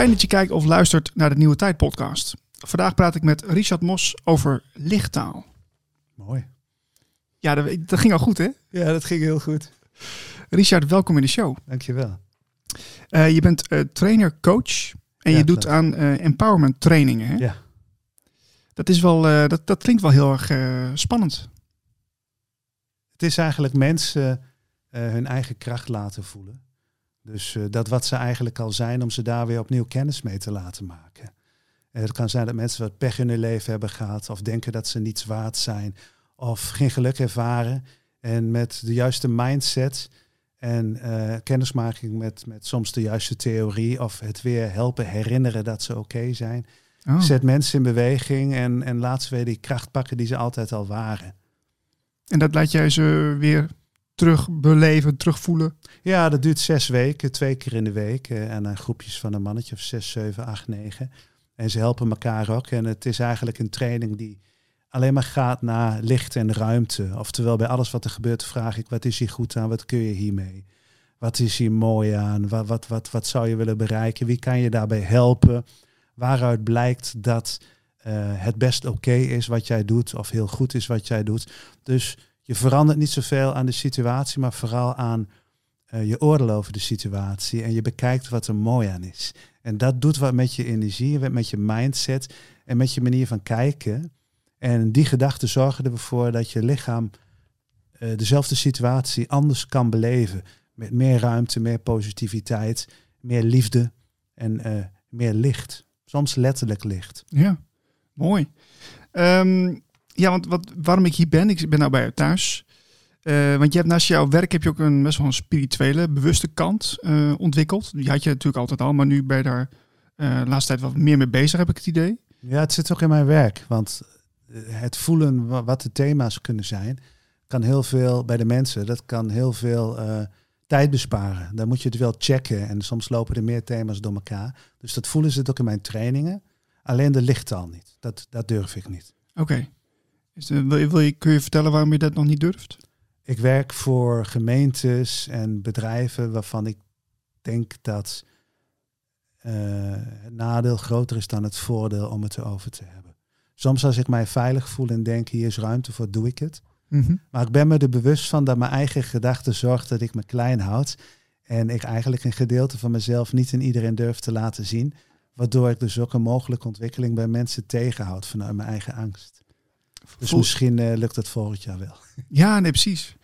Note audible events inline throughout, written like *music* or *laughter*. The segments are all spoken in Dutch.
Fijn dat je kijkt of luistert naar de Nieuwe Tijd podcast. Vandaag praat ik met Richard Mos over lichttaal. Mooi. Ja, dat, dat ging al goed hè? Ja, dat ging heel goed. Richard, welkom in de show. Dankjewel. Uh, je bent uh, trainer, coach en Ja, je doet aan eh, empowerment trainingen. Hè? Ja. Dat, is wel, eh, dat, dat klinkt wel heel erg eh, spannend. Het is eigenlijk mensen eh, hun eigen kracht laten voelen. Dus eh, dat wat ze eigenlijk al zijn, om ze daar weer opnieuw kennis mee te laten maken. Eh, het kan zijn dat mensen wat pech in hun leven hebben gehad, of denken dat ze niets waard zijn, of geen geluk ervaren. En met de juiste mindset en eh, kennismaking met, met soms de juiste theorie, of het weer helpen herinneren dat ze oké zijn, Oh. zet mensen in beweging en, en laat ze weer die kracht pakken die ze altijd al waren. En dat laat jij ze weer terug beleven, terugvoelen. Ja, dat duurt zes weken, twee keer in de week. eh, En dan groepjes van een mannetje of zes, zeven, acht, negen. En ze helpen elkaar ook. En het is eigenlijk een training die alleen maar gaat naar licht en ruimte. Oftewel, bij alles wat er gebeurt, vraag ik: wat is hier goed aan? Wat kun je hiermee? Wat is hier mooi aan? Wat, wat, wat, wat zou je willen bereiken? Wie kan je daarbij helpen? Waaruit blijkt dat eh, het best oké is wat jij doet, of heel goed is wat jij doet. Dus je verandert niet zoveel aan de situatie, maar vooral aan eh, je oordeel over de situatie. En je bekijkt wat er mooi aan is. En dat doet wat met je energie, met je mindset en met je manier van kijken. En die gedachten zorgen ervoor dat je lichaam eh, dezelfde situatie anders kan beleven. Met meer ruimte, meer positiviteit, meer liefde en eh, meer licht. Soms letterlijk licht. Ja, mooi. Ehm, ja, want wat, waarom ik hier ben, ik ben nou bij jou thuis. Eh, want je hebt naast jouw werk heb je ook een best wel een spirituele, bewuste kant eh, ontwikkeld. Die had je natuurlijk altijd al, maar nu ben je daar eh, de laatste tijd wat meer mee bezig, heb ik het idee. Ja, het zit ook in mijn werk. Want het voelen wa- wat de thema's kunnen zijn, kan heel veel bij de mensen, dat kan heel veel tijd besparen. Dan moet je het wel checken en soms lopen er meer thema's door elkaar. Dus dat voelen zit ook in mijn trainingen. Alleen de lichttaal niet. Dat, dat durf ik niet. Oké. Is wil je, kun je vertellen waarom je dat nog niet durft? Ik werk voor gemeentes en bedrijven waarvan ik denk dat eh, het nadeel groter is dan het voordeel om het erover te hebben. Soms als ik mij veilig voel en denk hier is ruimte voor, doe ik het. Maar ik ben me er bewust van dat mijn eigen gedachten zorgt dat ik me klein houd. En ik eigenlijk een gedeelte van mezelf niet in iedereen durf te laten zien. Waardoor ik dus ook een mogelijke ontwikkeling bij mensen tegenhoud vanuit mijn eigen angst. Dus misschien eh, lukt het volgend jaar wel. *laughs* Ja, nee, precies.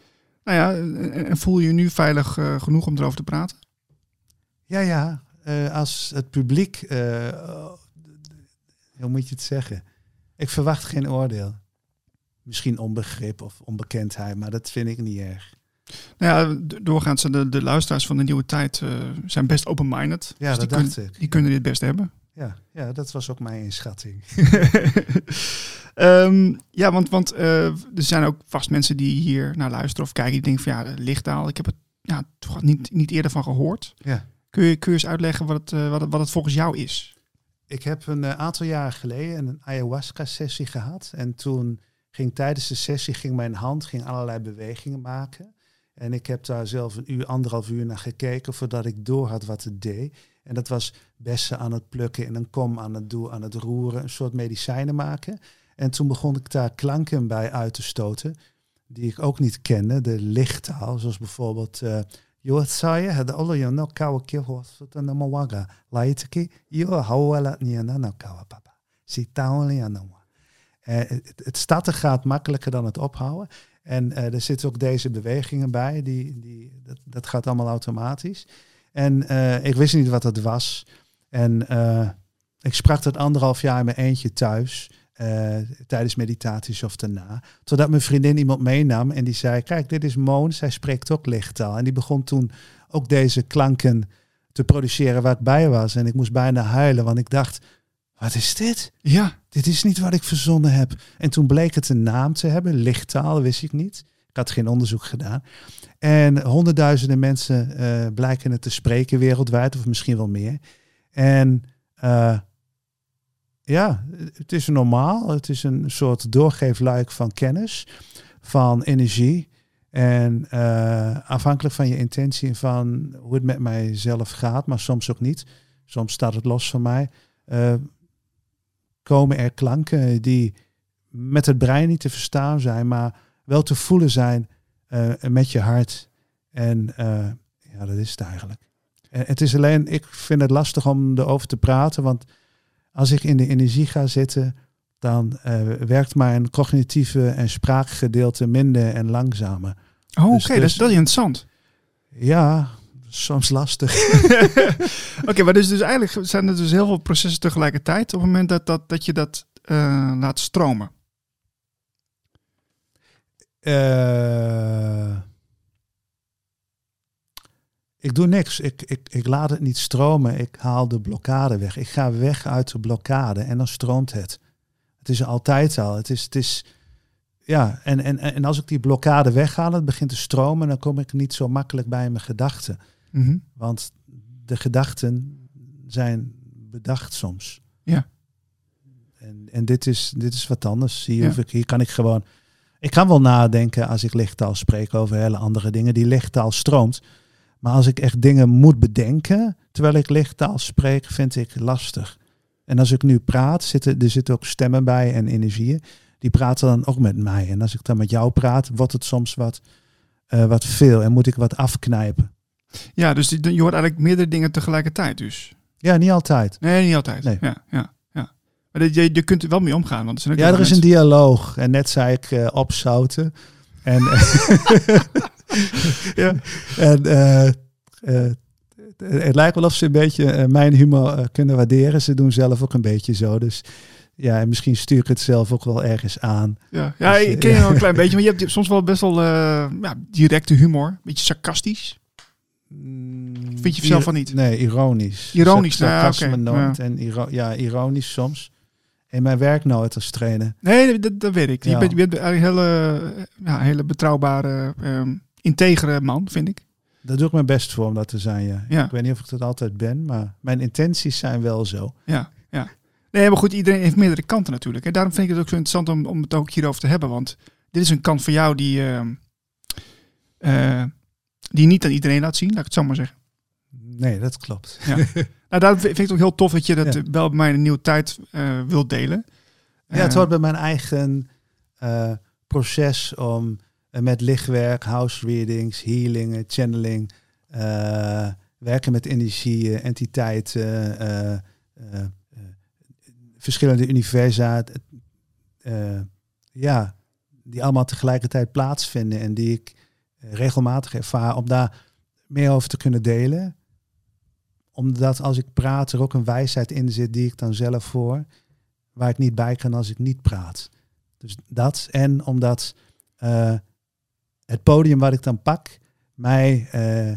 Nou ja, en- en voel je je nu veilig eh, genoeg om erover te praten? Ja, ja. eh, als het publiek, eh, hoe moet je het zeggen? Ik verwacht geen oordeel. Misschien onbegrip of onbekendheid, maar dat vind ik niet erg. Nou ja, doorgaans zijn de, de luisteraars van de nieuwe tijd eh, zijn best open-minded. Ja, Dus dat die, dacht kun- ik. die kunnen dit best hebben. Ja, ja, dat was ook mijn inschatting. *laughs* Ehm, ja, want, want eh, er zijn ook vast mensen die hier naar luisteren of kijken. Die denken van ja, lichttaal, ik heb het ja, toch niet, niet eerder van gehoord. Ja. Kun je, kun je eens uitleggen wat het, eh, wat het, wat het volgens jou is? Ik heb een eh, aantal jaren geleden een ayahuasca-sessie gehad. En toen ging tijdens de sessie ging mijn hand ging allerlei bewegingen maken. En ik heb daar zelf een uur, anderhalf uur naar gekeken voordat ik door had wat het deed. En dat was bessen aan het plukken en een kom aan het doen, aan het roeren, een soort medicijnen maken. En toen begon ik daar klanken bij uit te stoten, die ik ook niet kende, de lichttaal, zoals bijvoorbeeld eh Yo saya had alle no kawa ki ho sota na mawaga laitiki yo hawala kawa papa. Eh, Het het starten gaat makkelijker dan het ophouden. En eh, er zitten ook deze bewegingen bij, die, die, dat, dat gaat allemaal automatisch. En ik wist niet wat het was. En eh, ik sprak dat anderhalf jaar in mijn eentje thuis. eh, tijdens meditaties of daarna. Totdat mijn vriendin iemand meenam en die zei: Kijk, dit is Moon, zij spreekt ook lichttaal. En die begon toen ook deze klanken te produceren waar ik bij was. En ik moest bijna huilen, want ik dacht: Wat is dit? Ja, Dit is niet wat ik verzonnen heb. En toen bleek het een naam te hebben, lichttaal, wist ik niet. Ik had geen onderzoek gedaan. En honderdduizenden mensen eh, blijken het te spreken wereldwijd, of misschien wel meer. En eh, ja, het is normaal. Het is een soort doorgeefluik van kennis, van energie. En eh, afhankelijk van je intentie en van hoe het met mijzelf gaat, maar soms ook niet, soms staat het los van mij, eh, komen er klanken die met het brein niet te verstaan zijn, maar wel te voelen zijn met je hart. En ja, dat is het eigenlijk. En het is alleen, ik vind het lastig om erover te praten, want als ik in de energie ga zitten, dan eh, werkt mijn cognitieve en spraakgedeelte minder en langzamer. Oh, oké, Dus- dat, is, dus- dat is interessant. Ja, soms lastig. *laughs* *laughs* Oké, maar dus, dus eigenlijk zijn er dus heel veel processen tegelijkertijd op het moment dat, dat, dat je dat eh, laat stromen. Eh, ik doe niks. Ik, ik, ik laat het niet stromen. Ik haal de blokkade weg. Ik ga weg uit de blokkade en dan stroomt het. Het is altijd al. Het is, het is ja, en, en, en als ik die blokkade weghaal, het begint te stromen, dan kom ik niet zo makkelijk bij mijn gedachten. Mhm. Want de gedachten zijn bedacht soms. Ja. En, en dit, is, dit is wat anders. Hier, Ja. ik, hier kan ik gewoon. Ik kan wel nadenken als ik lichttaal spreek over hele andere dingen. Die lichttaal stroomt. Maar als ik echt dingen moet bedenken terwijl ik lichttaal spreek, vind ik lastig. En als ik nu praat, zitten, er zitten ook stemmen bij en energieën. Die praten dan ook met mij. En als ik dan met jou praat, wordt het soms wat, eh, wat veel. En moet ik wat afknijpen. Ja, dus die- je hoort eigenlijk meerdere dingen tegelijkertijd dus. Ja, niet altijd. Nee, niet altijd. Nee. Ja, ja, ja. Maar je, je kunt er wel mee omgaan. Want er zijn ook Ja, er is een dialoog. En net zei ik eh, opzouten. En, *laughs* Ja. en eh, eh, het lijkt wel of ze een beetje eh, mijn humor kunnen waarderen. Ze doen zelf ook een beetje zo. Dus ja, en misschien stuur ik het zelf ook wel ergens aan. Ja, ja Dus, ik ken je ja. wel een *laughs* klein beetje. Maar je hebt soms wel best wel ja, directe humor. Beetje sarcastisch. Vind je zelf van niet? Nee, ironisch. Ironisch, Sar- nou, sarcasme oké, nooit. En iro- ja, ironisch soms. In mijn werk nooit als trainer. Nee, dat, dat weet ik. Je Ja. bent, je bent een hele, ja, hele betrouwbare, ehm, integere man, vind ik. Daar doe ik mijn best voor om dat te zijn, ja. Ja. Ik weet niet of ik dat altijd ben, maar mijn intenties zijn wel zo. Ja, ja. Nee, maar goed, iedereen heeft meerdere kanten natuurlijk. En daarom vind ik het ook zo interessant om, om het ook hierover te hebben. Want dit is een kant van jou die, eh, die je niet aan iedereen laat zien, laat ik het zo maar zeggen. Nee, dat klopt. Nou, daarom vind ik het ook heel tof dat je dat Ja. wel bij mij in een nieuwe tijd eh wilt delen. Ja, het Eh, hoort bij mijn eigen eh, proces om met lichtwerk, house readings, healingen, channeling, werken met energieën, entiteiten, verschillende universa, ja, die allemaal tegelijkertijd plaatsvinden en die ik regelmatig ervaar, om daar meer over te kunnen delen. Omdat als ik praat er ook een wijsheid in zit die ik dan zelf voor waar ik niet bij kan als ik niet praat. Dus dat en omdat eh, het podium wat ik dan pak mij eh,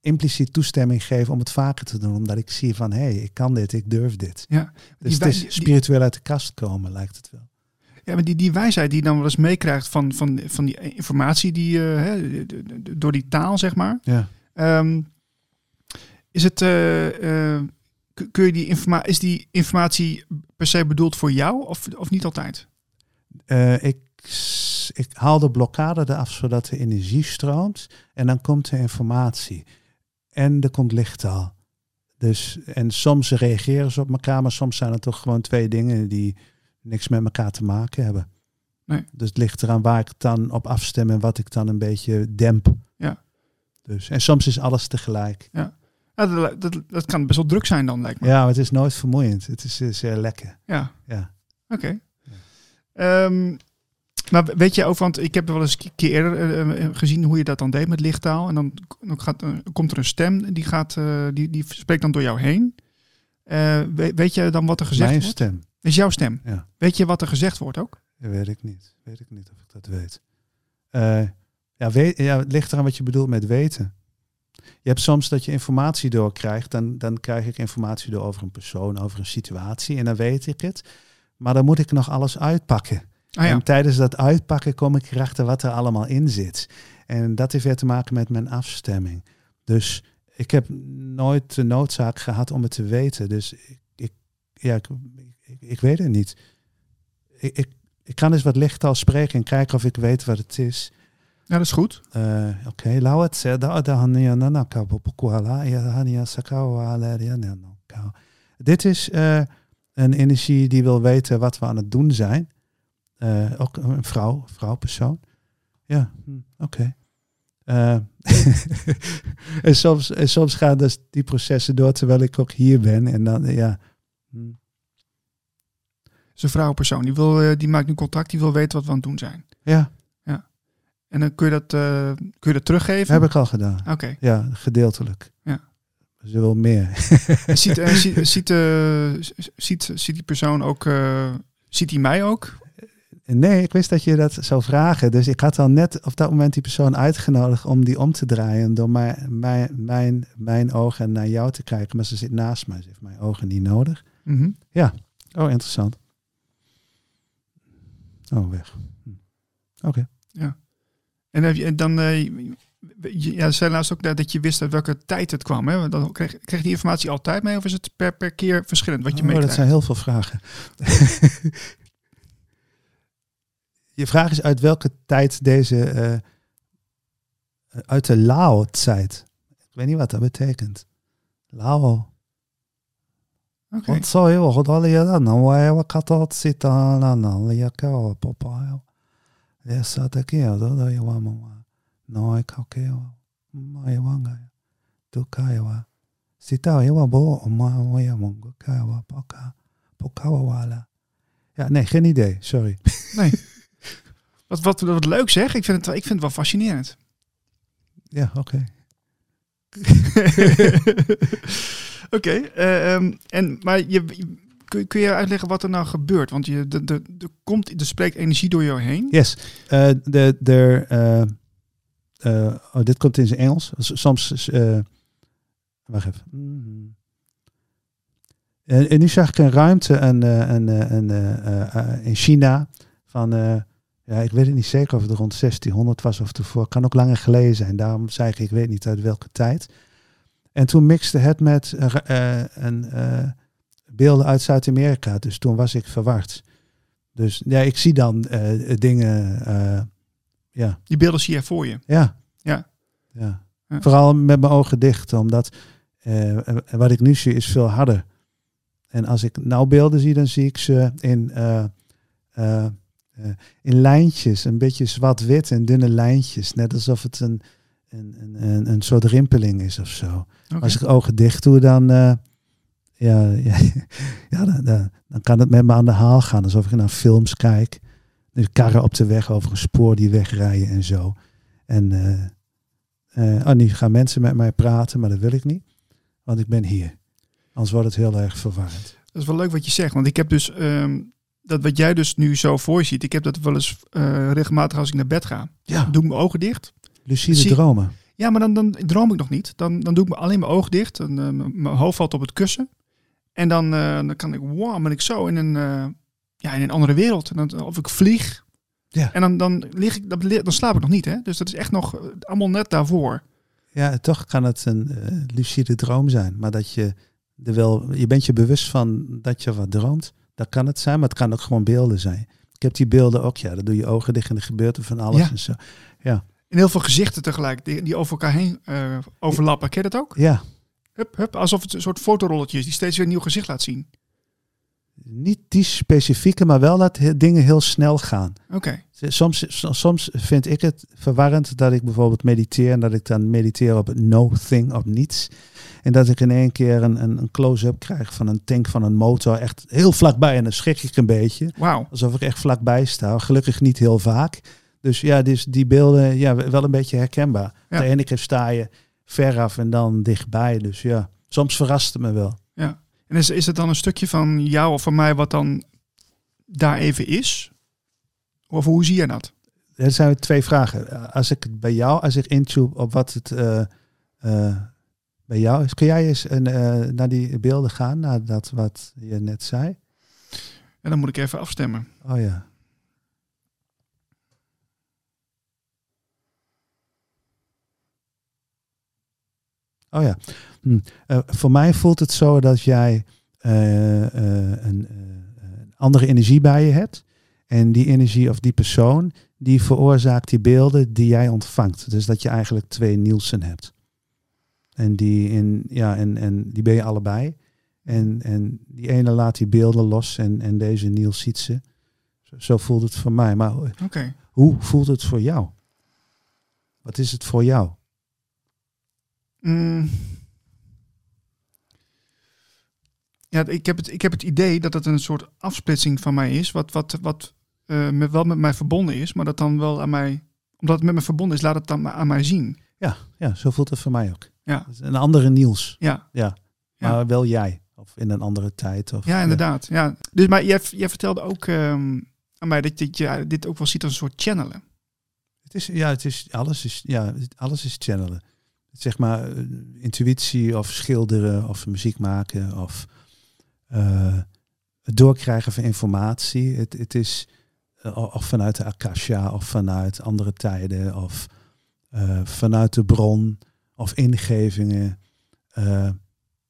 impliciet toestemming geeft om het vaker te doen. Omdat ik zie van hé, hey, ik kan dit, ik durf dit. Ja, Dus het is spiritueel uit de kast komen, lijkt het wel. Ja, maar die, die wijsheid die je dan wel eens meekrijgt van, van, van die informatie die, d- door die taal, zeg maar. Ja. Ehm, is het, eh, eh, kun je die informa is die informatie per se bedoeld voor jou of, of niet altijd? Eh, ik, ik haal de blokkade eraf zodat de energie stroomt en dan komt de informatie. En er komt lichttaal. Dus, en soms reageren ze op elkaar, maar soms zijn het toch gewoon twee dingen die niks met elkaar te maken hebben. Nee. Dus het ligt eraan waar ik het dan op afstem en wat ik dan een beetje demp. Ja. Dus, en soms is alles tegelijk. Ja, dat, dat, dat kan best wel druk zijn dan, lijkt me. Ja, maar het is nooit vermoeiend. Het is eh, zeer lekker. Ja, Ja. oké. Ehm, maar weet je ook, want ik heb wel eens een keer eerder eh, eh, gezien hoe je dat dan deed met lichttaal. En dan, dan gaat, komt er een stem, die, gaat, die, die spreekt dan door jou heen. Weet, weet je dan wat er gezegd Mijn wordt? stem. is jouw stem. Ja. Weet je wat er gezegd wordt ook? Dat weet ik niet. Weet ik niet of ik dat weet. Ja, weet, ja, het ligt eraan wat je bedoelt met weten. Je hebt soms dat je informatie doorkrijgt. Dan, dan krijg ik informatie door over een persoon, over een situatie. En dan weet ik het. Maar dan moet ik nog alles uitpakken. Ah ja, En tijdens dat uitpakken kom ik erachter wat er allemaal in zit. En dat heeft weer te maken met mijn afstemming. Dus ik heb nooit de noodzaak gehad om het te weten. Dus ik, ik ja, ik, ik, ik weet het niet. Ik, ik, ik kan eens wat lichttaal spreken en kijken of ik weet wat het is. Ja, dat is goed. Eh, Oké, laat het zeggen. Da da hania nana ka popokuala, ya hania sakawa ala ria nano. Dit is eh, een energie die wil weten wat we aan het doen zijn. Eh, ook een vrouw, vrouwpersoon. Ja, hm, oké. *laughs* En, soms, en soms gaan dus die processen door terwijl ik ook hier ben. En dan, ja. hm. is een vrouwenpersoon. Die, wil, die maakt nu contact, die wil weten wat we aan het doen zijn. Ja, En dan kun je dat, eh, kun je dat teruggeven? heb ik al gedaan. Oké. Ja, gedeeltelijk. Ja. Ze wil meer. En ziet, *laughs* ziet, ziet, eh, ziet, ziet die persoon ook, eh, ziet hij mij ook? Nee, ik wist dat je dat zou vragen. Dus ik had al net op dat moment die persoon uitgenodigd om die om te draaien. Door mijn, mijn, mijn, mijn ogen naar jou te kijken. Maar ze zit naast mij. Ze heeft mijn ogen niet nodig. Mhm. Oh, interessant. Oh, weg. Hm. Oké. En, heb je, dan, eh, je, ja, zei laatst ook dat dat je wist uit welke tijd het kwam. Hè? Dan kreeg, kreeg je die informatie altijd mee of is het per, per keer verschillend wat je Oh, dat zijn heel veel vragen. *laughs* je vraag is uit welke tijd deze... eh, uit de Lao-tijd. Ik weet niet wat dat betekent. Lao. Oké. Wat zou je wat al je dan? Nou, wij wat gaat dat zitten dan je kan papa. Ja, zat ik hier dat dat je wat mama. Nou, ik ook heel. Maar je wanga. Tu kaiwa. Sita je wat bo maar je mongo kaiwa paka. Pokawa wala. Ja, nee, geen idee. Sorry. Nee. Wat, wat, wat leuk zeg. Ik vind het, ik vind het wel fascinerend. Ja, oké. Oké. eh, ehm, en, maar je, kun, kun je uitleggen wat er nou gebeurt? Want je, de, de, de komt, er spreekt energie door jou heen. Yes. Eh, de, de, eh, eh, oh, dit komt in zijn Engels. Soms. eh wacht even. Mhm. En, nu zag ik een ruimte en, en, en, in China van. ja, ik weet het niet zeker of het rond 1600 was of ervoor. Kan ook langer geleden zijn. Daarom zei ik, ik weet niet uit welke tijd. En toen mixte het met een, beelden uit Zuid-Amerika. Dus toen was ik verward. Dus ja, ik zie dan eh, dingen. eh, ja, Die beelden zie je voor je. ja. Ja. ja. Ja. Vooral met mijn ogen dicht, omdat eh, wat ik nu zie is veel harder. En als ik nou beelden zie, dan zie ik ze in, in lijntjes, een beetje zwart-wit en dunne lijntjes. Net alsof het een, een, een, een, soort rimpeling is of zo. Als ik ogen dicht doe, dan, ja, ja, *laughs* ja, dan, dan, kan het met me aan de haal gaan. Alsof ik naar films kijk. Dus karren op de weg over een spoor die wegrijden en zo. En eh, eh, oh, nu gaan mensen met mij praten, maar dat wil ik niet. Want ik ben hier. Anders wordt het heel erg verwarrend. Dat is wel leuk wat je zegt. Want ik heb dus, ehm, dat wat jij dus nu zo voor je ziet. Ik heb dat wel eens eh, regelmatig als ik naar bed ga. Ja, Doe ik mijn ogen dicht. lucide zie- dromen. Ja, maar dan, dan droom ik nog niet. Dan, dan doe ik me alleen mijn ogen dicht. En, eh, mijn hoofd valt op het kussen. En dan, eh, dan kan ik, wow, ben ik zo in een, eh, ja, in een andere wereld. En dan, of ik vlieg. Ja. En dan, dan, lig ik, dan, dan slaap ik nog niet. Hè? Dus dat is echt nog eh, allemaal net daarvoor. Ja, toch kan het een lucide droom zijn. Maar dat je er wel, je bent je bewust van dat je wat droomt. Dat kan het zijn, maar het kan ook gewoon beelden zijn. Ik heb die beelden ook, ja, dan doe je ogen dicht en er gebeurt er van alles Ja. en zo. En heel veel gezichten tegelijk die, die over elkaar heen overlappen. Ken je dat ook? Ja, Hup, hup, alsof het een soort fotorolletje is die steeds weer een nieuw gezicht laat zien. niet die specifieke, maar wel dat he- dingen heel snel gaan. Oké. Soms, soms vind ik het verwarrend dat ik bijvoorbeeld mediteer en dat ik dan mediteer op het no thing, op niets. En dat ik in één keer een, een, een close-up krijg van een tank van een motor, echt heel vlakbij en dan schrik ik een beetje. Wauw. Alsof ik echt vlakbij sta. Gelukkig niet heel vaak. Dus ja, dus die beelden, ja, wel een beetje herkenbaar. Ja. De ene keer sta je veraf en dan dichtbij. Dus ja, soms verrast het me wel. Ja. En is, is het dan een stukje van jou of van mij wat dan daar even is? Of hoe zie jij dat? Er zijn twee vragen. Als ik het bij jou, als ik intube op wat het eh, eh, bij jou is, kun jij eens een, eh, naar die beelden gaan, naar dat wat je net zei? En dan moet ik even afstemmen. Oh ja. Oh ja. Hm. Eh, voor mij voelt het zo dat jij eh, eh, een, andere energie bij je hebt. En die energie of die persoon, die veroorzaakt die beelden die jij ontvangt. Dus dat je eigenlijk twee Nielsen hebt. En die, in, ja, en, en die ben je allebei. En, en die ene laat die beelden los en, en deze Niels ziet ze. Zo, zo voelt het voor mij. Maar hoe voelt het voor jou? Wat is het voor jou? Mm. Ja, ik heb, het, ik heb het idee dat het een soort afsplitsing van mij is, wat, wat, wat eh, met, wel met mij verbonden is, maar dat dan wel aan mij, omdat het met me verbonden is, laat het dan aan mij zien. Ja, ja, zo voelt het voor mij ook. Ja. Een andere Niels, Ja, ja. Ja. Maar wel jij. Of in een andere tijd. Of, ja inderdaad. Ja. Dus, maar jij, jij vertelde ook ehm, aan mij dat, dat je dit ook wel ziet als een soort channelen. Het is, ja, het is, alles, is, ja, alles is channelen. Zeg maar eh, intuïtie of schilderen of muziek maken of eh, het doorkrijgen van informatie. Het, het is eh, of vanuit de Akasha of vanuit andere tijden of vanuit de bron of ingevingen. Eh,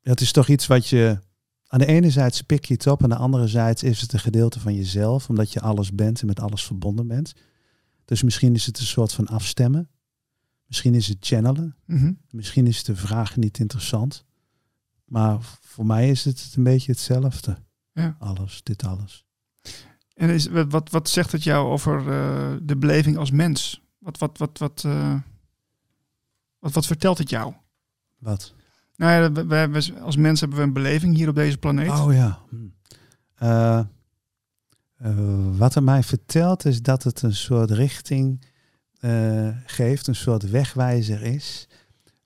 het is toch iets wat je aan de ene zijde pik je het op, aan de andere zijde is het een gedeelte van jezelf, omdat je alles bent en met alles verbonden bent. Dus misschien is het een soort van afstemmen. Misschien is het channelen. Mhm. Misschien is de vraag niet interessant. Maar voor mij is het een beetje hetzelfde. Ja. Alles, dit alles. En is, wat, wat, zegt het jou over eh, de beleving als mens? Wat, wat, wat, wat, eh, wat, wat vertelt het jou? Wat? Nou ja, we, als mens hebben we een beleving hier op deze planeet. Oh ja. Hm. Eh, wat het mij vertelt is dat het een soort richting eh, geeft, een soort wegwijzer is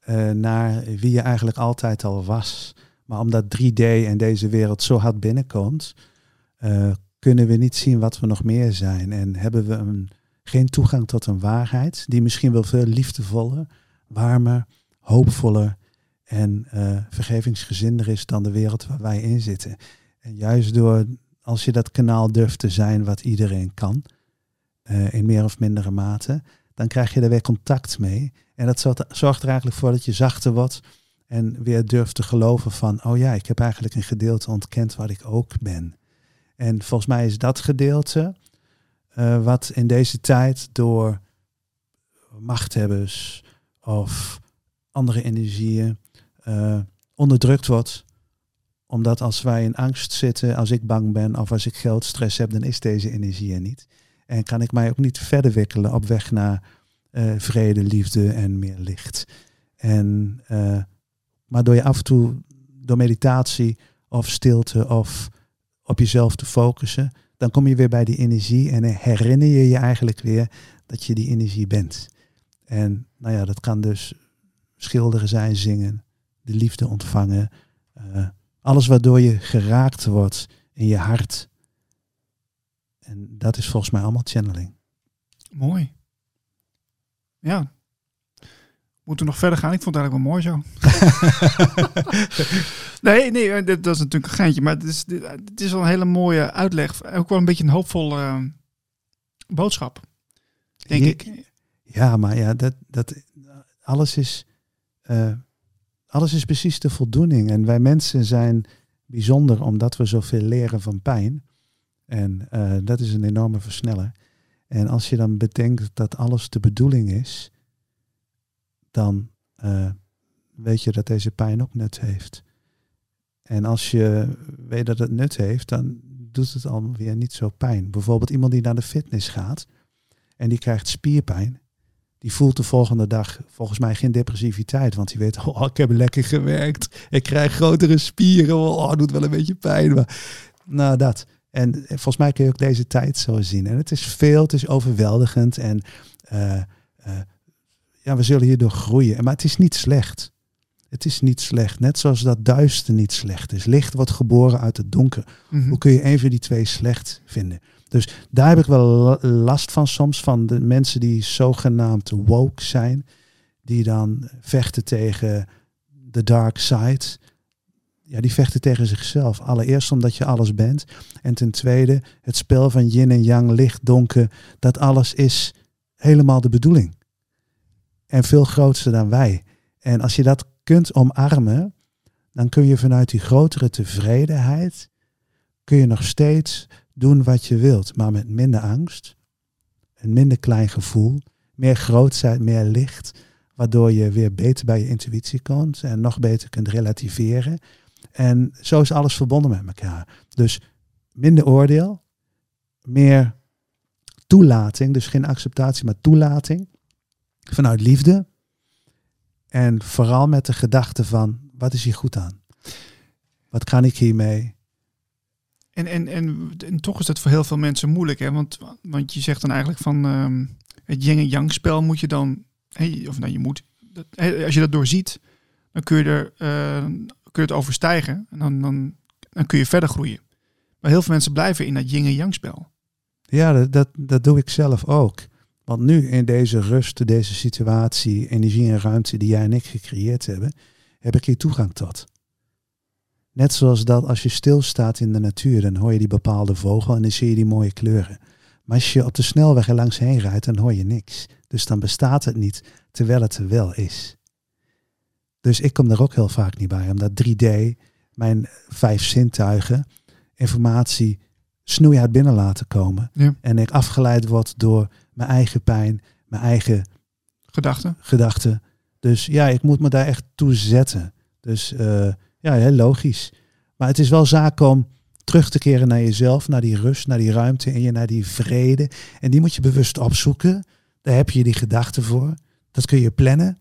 eh, naar wie je eigenlijk altijd al was. Maar omdat 3D en deze wereld zo hard binnenkomt, eh, kunnen we niet zien wat we nog meer zijn. En hebben we een, geen toegang tot een waarheid die misschien wel veel liefdevoller, warmer, hoopvoller en vergevingsgezinder is dan de wereld waar wij in zitten. En juist door, als je dat kanaal durft te zijn wat iedereen kan, in meer of mindere mate, dan krijg je er weer contact mee. En dat zorgt, er eigenlijk voor dat je zachter wordt en weer durft te geloven van, oh ja, ik heb eigenlijk een gedeelte ontkend wat ik ook ben. En volgens mij is dat gedeelte eh, wat in deze tijd door machthebbers of andere energieën eh, onderdrukt wordt. Omdat als wij in angst zitten, als ik bang ben of als ik geldstress heb, dan is deze energie er niet. En kan ik mij ook niet verder wikkelen op weg naar eh, vrede, liefde en meer licht. En, eh, maar door je af en toe, door meditatie of stilte of op jezelf te focussen, dan kom je weer bij die energie en herinner je je eigenlijk weer dat je die energie bent. En nou ja, dat kan dus schilderen zijn, zingen, de liefde ontvangen. eh, alles waardoor je geraakt wordt in je hart. En dat is volgens mij allemaal channeling. Mooi. Ja. Moeten we nog verder gaan? Ik vond het eigenlijk wel mooi zo. *laughs* nee, nee, eh, dat, dat is natuurlijk een geintje. Maar het is, dit- het is wel een hele mooie uitleg. Ook wel een beetje een hoopvolle eh, boodschap. Denk ik. Ja, maar ja, dat, dat, alles, is, eh, alles is precies de voldoening. En wij mensen zijn bijzonder omdat we zoveel leren van pijn. En eh, dat is een enorme versneller. En als je dan bedenkt dat alles de bedoeling is, dan eh, weet je dat deze pijn ook nut heeft. En als je weet dat het nut heeft, dan doet het alweer niet zo pijn. Bijvoorbeeld iemand die naar de fitness gaat en die krijgt spierpijn. Die voelt de volgende dag volgens mij geen depressiviteit. Want die weet, *laughs* oh, ik heb lekker gewerkt. Ik krijg grotere spieren. Oh, het doet wel een beetje pijn. Maar, nou, dat. En eh, volgens mij kun je ook deze tijd zo zien. En het is veel, het is overweldigend. En eh, eh, ja, we zullen hierdoor groeien. Maar het is niet slecht. Het is niet slecht. Net zoals dat duister niet slecht is. Licht wordt geboren uit het donker. Mhm. Hoe kun je een van die twee slecht vinden? Dus daar heb ik wel la- last van soms, van de mensen die zogenaamd woke zijn, die dan vechten tegen de dark side. Ja, die vechten tegen zichzelf. Allereerst omdat je alles bent. En ten tweede het spel van yin en yang, licht, donker, dat alles is helemaal de bedoeling. En veel groter dan wij. En als je dat kunt omarmen, dan kun je vanuit die grotere tevredenheid, kun je nog steeds doen wat je wilt, maar met minder angst, een minder klein gevoel, meer grootheid, meer licht, waardoor je weer beter bij je intuïtie komt en nog beter kunt relativeren En zo is alles verbonden met elkaar. Dus minder oordeel, meer toelating, dus geen acceptatie, maar toelating vanuit liefde. En vooral met de gedachte van, wat is hier goed aan? Wat kan ik hiermee? En, en, en, en toch is dat voor heel veel mensen moeilijk, hè? Want, want je zegt dan eigenlijk van ehm, het yin en yang spel moet je dan, hey, of nou je moet, dat, als je dat doorziet, dan kun je, er, uh, kun je het overstijgen en dan, dan, dan kun je verder groeien. Maar heel veel mensen blijven in dat yin en yang spel. Ja, dat, dat, dat doe ik zelf ook. Want nu in deze rust, deze situatie, energie en ruimte die jij en ik gecreëerd hebben, heb ik hier toegang tot. Net zoals dat als je stilstaat in de natuur, dan hoor je die bepaalde vogel en dan zie je die mooie kleuren. Maar als je op de snelweg er langs heen rijdt, dan hoor je niks. Dus dan bestaat het niet, terwijl het er wel is. Dus ik kom er ook heel vaak niet bij, omdat 3D, mijn vijf zintuigen, informatie snoeihard binnen laten komen. Ja. En ik afgeleid word door mijn eigen pijn, mijn eigen Gedachten. gedachten. Dus ja, ik moet me daar echt toe zetten. Dus uh, ja, heel logisch. Maar het is wel zaak om terug te keren naar jezelf, naar die rust, naar die ruimte en je naar die vrede. En die moet je bewust opzoeken. Daar heb je die gedachten voor. Dat kun je plannen.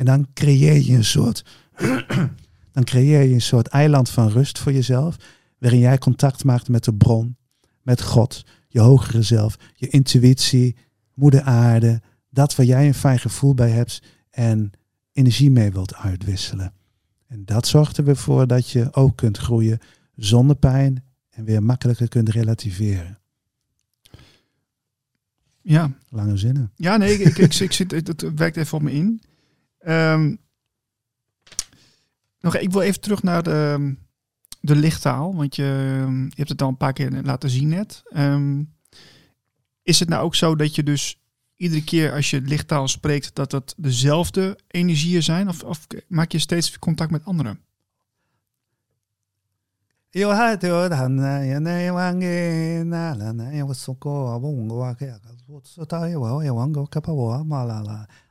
En dan creëer je een soort, *clears throat* dan creëer je een soort eiland van rust voor jezelf, waarin jij contact maakt met de bron, met God, je hogere zelf, je intuïtie, moeder aarde, dat waar jij een fijn gevoel bij hebt en energie mee wilt uitwisselen. En dat zorgt er weer voor dat je ook kunt groeien zonder pijn en weer makkelijker kunt relativeren. Ja. Lange zinnen. Ja, nee, ik, ik, ik, zit, het werkt even op me in. Um, nog, ik wil even terug naar de, de lichttaal, want je, je hebt het al een paar keer laten zien net. Um, is het nou ook zo dat je dus iedere keer als je lichttaal spreekt, dat dat dezelfde energieën zijn? Of, of maak je steeds contact met anderen?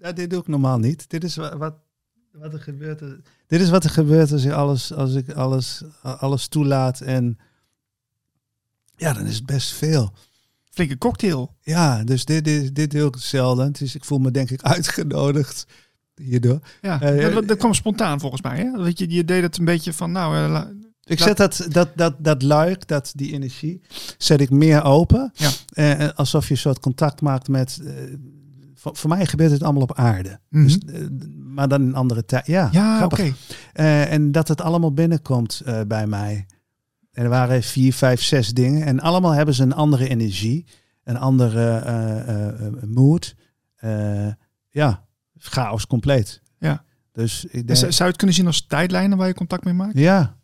Ja, dit doe ik normaal niet. Dit is wat, wat, wat er gebeurt. Dit is wat er gebeurt als ik alles, als ik alles, alles toelaat. En ja, dan is het best veel flinke cocktail. Ja, dus dit, dit, dit doe ik zelden. Dus ik voel me denk ik *laughs* uitgenodigd hierdoor. Ja, uh, dat, dat kwam spontaan volgens mij. Hè? Weet je, je deed het een beetje van, nou... Uh, ik zet dat, dat, dat, dat luik, dat, die energie, zet ik meer open. Ja. Uh, alsof je een soort contact maakt met... voor, voor, mij gebeurt het allemaal op aarde. Mm -hmm. dus, maar dan in andere tijd. Ja, ja oké. Okay. en dat het allemaal binnenkomt bij mij. En er waren vier, vijf, zes dingen. En allemaal hebben ze een andere energie. Een andere mood. ja, chaos compleet. Ja. Dus ik denk... Zou je het kunnen zien als tijdlijnen waar je contact mee maakt? Ja.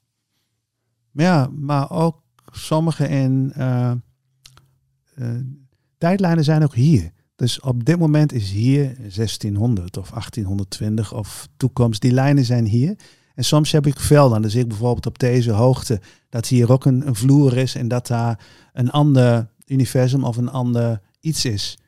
Ja, maar ook sommige in... tijdlijnen zijn ook hier. Dus op dit moment is hier 1600 of 1820 of toekomst. Die lijnen zijn hier. En soms heb ik velden. Dan zie ik bijvoorbeeld op deze hoogte dat hier ook een, vloer is en dat daar een ander universum of een ander iets is.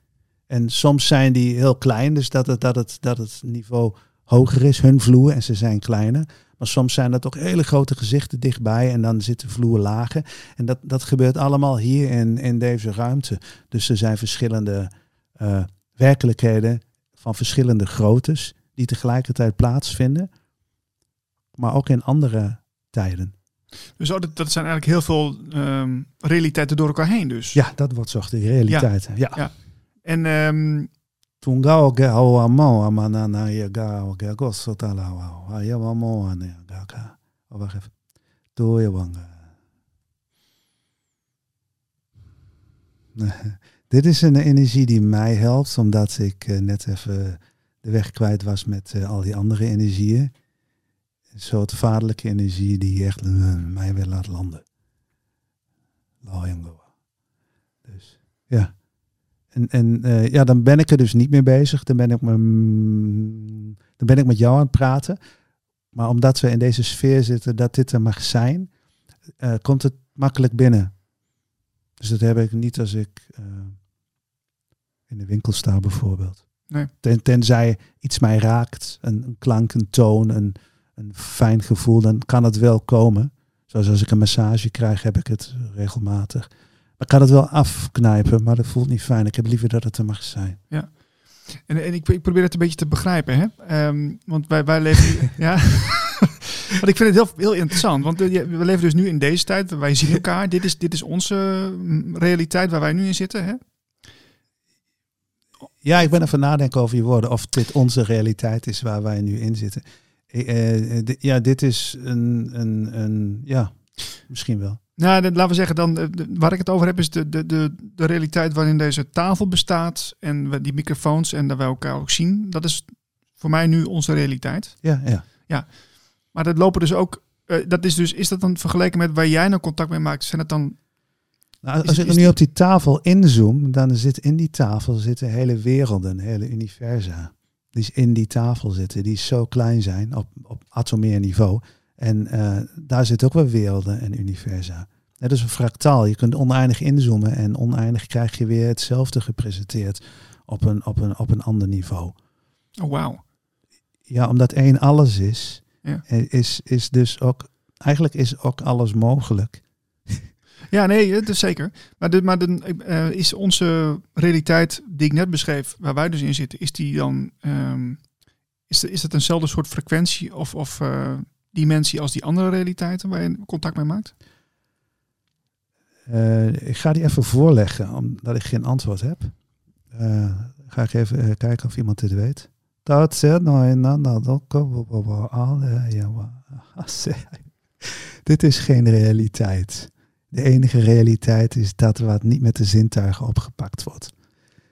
En soms zijn die heel klein, dus dat het, dat het, dat het niveau hoger is, hun vloer, en ze zijn kleiner. Maar soms zijn dat ook hele grote gezichten dichtbij en dan zitten vloer lager. En dat, dat gebeurt allemaal hier in, in deze ruimte. Dus er zijn verschillende uh, werkelijkheden van verschillende groottes die tegelijkertijd plaatsvinden maar ook in andere tijden. Dus oh, dat, dat zijn eigenlijk heel veel um, realiteiten door elkaar heen dus? Ja, dat wordt zo de realiteit. Ja. ja. En... Um. Oh, wacht even. Doe je. Dit is een energie die mij helpt, omdat ik uh, net even de weg kwijt was met uh, al die andere energieën Een soort vaderlijke energie die echt eh, mij weer laat landen. Dus ja. En, en eh, ja, dan ben ik er dus niet meer bezig. Dan ben ik, me, mm, dan ben ik met jou aan het praten. Maar omdat we in deze sfeer zitten dat dit er mag zijn, eh, komt het makkelijk binnen. Dus dat heb ik niet als ik eh, in de winkel sta bijvoorbeeld. Nee. Ten, tenzij iets mij raakt, een, een klank, een toon, een, een fijn gevoel, dan kan het wel komen. Zoals als ik een massage krijg, heb ik het regelmatig. Maar ik kan het wel afknijpen, maar dat voelt niet fijn. Ik heb liever dat het er mag zijn. En, en ik, ik probeer het een beetje te begrijpen, hè? Ehm, want wij, wij leven. *laughs* ja. Want ik vind het heel, heel interessant. Want eh, we leven dus nu in deze tijd. Wij zien elkaar. Dit is, dit is onze mm, realiteit waar wij nu in zitten. Hè? Ja, ik ben even nadenken over je woorden. Of dit onze realiteit is waar wij nu in zitten. Eh, eh, ja, dit is een, een, een ja, misschien wel. Nou, laten we zeggen dan, waar ik het over heb, is de, de, de, de realiteit waarin deze tafel bestaat en die microfoons en dat wij elkaar ook zien. Dat is voor mij nu onze realiteit. Ja, ja. Maar dat lopen dus ook, eh, dat is dus, is dat dan vergeleken met waar jij nou contact mee maakt? Zijn het dan, Nou, Is- als ik is nu die- op die tafel inzoom, dan zit in die tafel zitten hele werelden, hele universa. Die is in die tafel zitten, die zo klein zijn op, op atomeer niveau. En eh, daar zit ook wel werelden en universa. Net als een fractaal. Je kunt oneindig inzoomen en oneindig krijg je weer hetzelfde gepresenteerd op een, op een, op een ander niveau. oh wauw. Ja, omdat één alles is, Ja. eh, is, is dus ook, eigenlijk is ook alles mogelijk. *laughs* Ja, nee, dat is zeker. Maar, de, maar de, eh, is onze realiteit die ik net beschreef, waar wij dus in zitten, is die dan, ehm, is, de, is dat eenzelfde soort frequentie of, of eh, dimensie als die andere realiteiten waar je contact mee maakt? Eh, ik ga die even voorleggen, omdat ik geen antwoord heb. Eh, ga ik even eh, kijken of iemand dit weet. Dit is geen realiteit. De enige realiteit is dat wat niet met de zintuigen opgepakt wordt.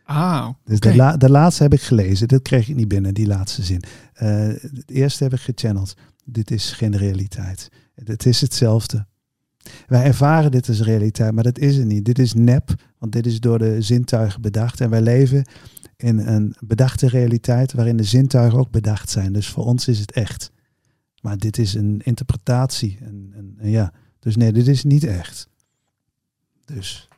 Ah, Dus de, la- de laatste heb ik gelezen. Dat kreeg ik niet binnen, die laatste zin. Eh, het eerste heb ik gechanneld. Dit is geen realiteit. Het is hetzelfde. Wij ervaren dit als realiteit, maar dat is het niet. Dit is nep, want dit is door de zintuigen bedacht. En wij leven in een bedachte realiteit waarin de zintuigen ook bedacht zijn. Dus voor ons is het echt. Maar dit is een interpretatie. En, en, en ja. Dus nee, dit is niet echt. Dus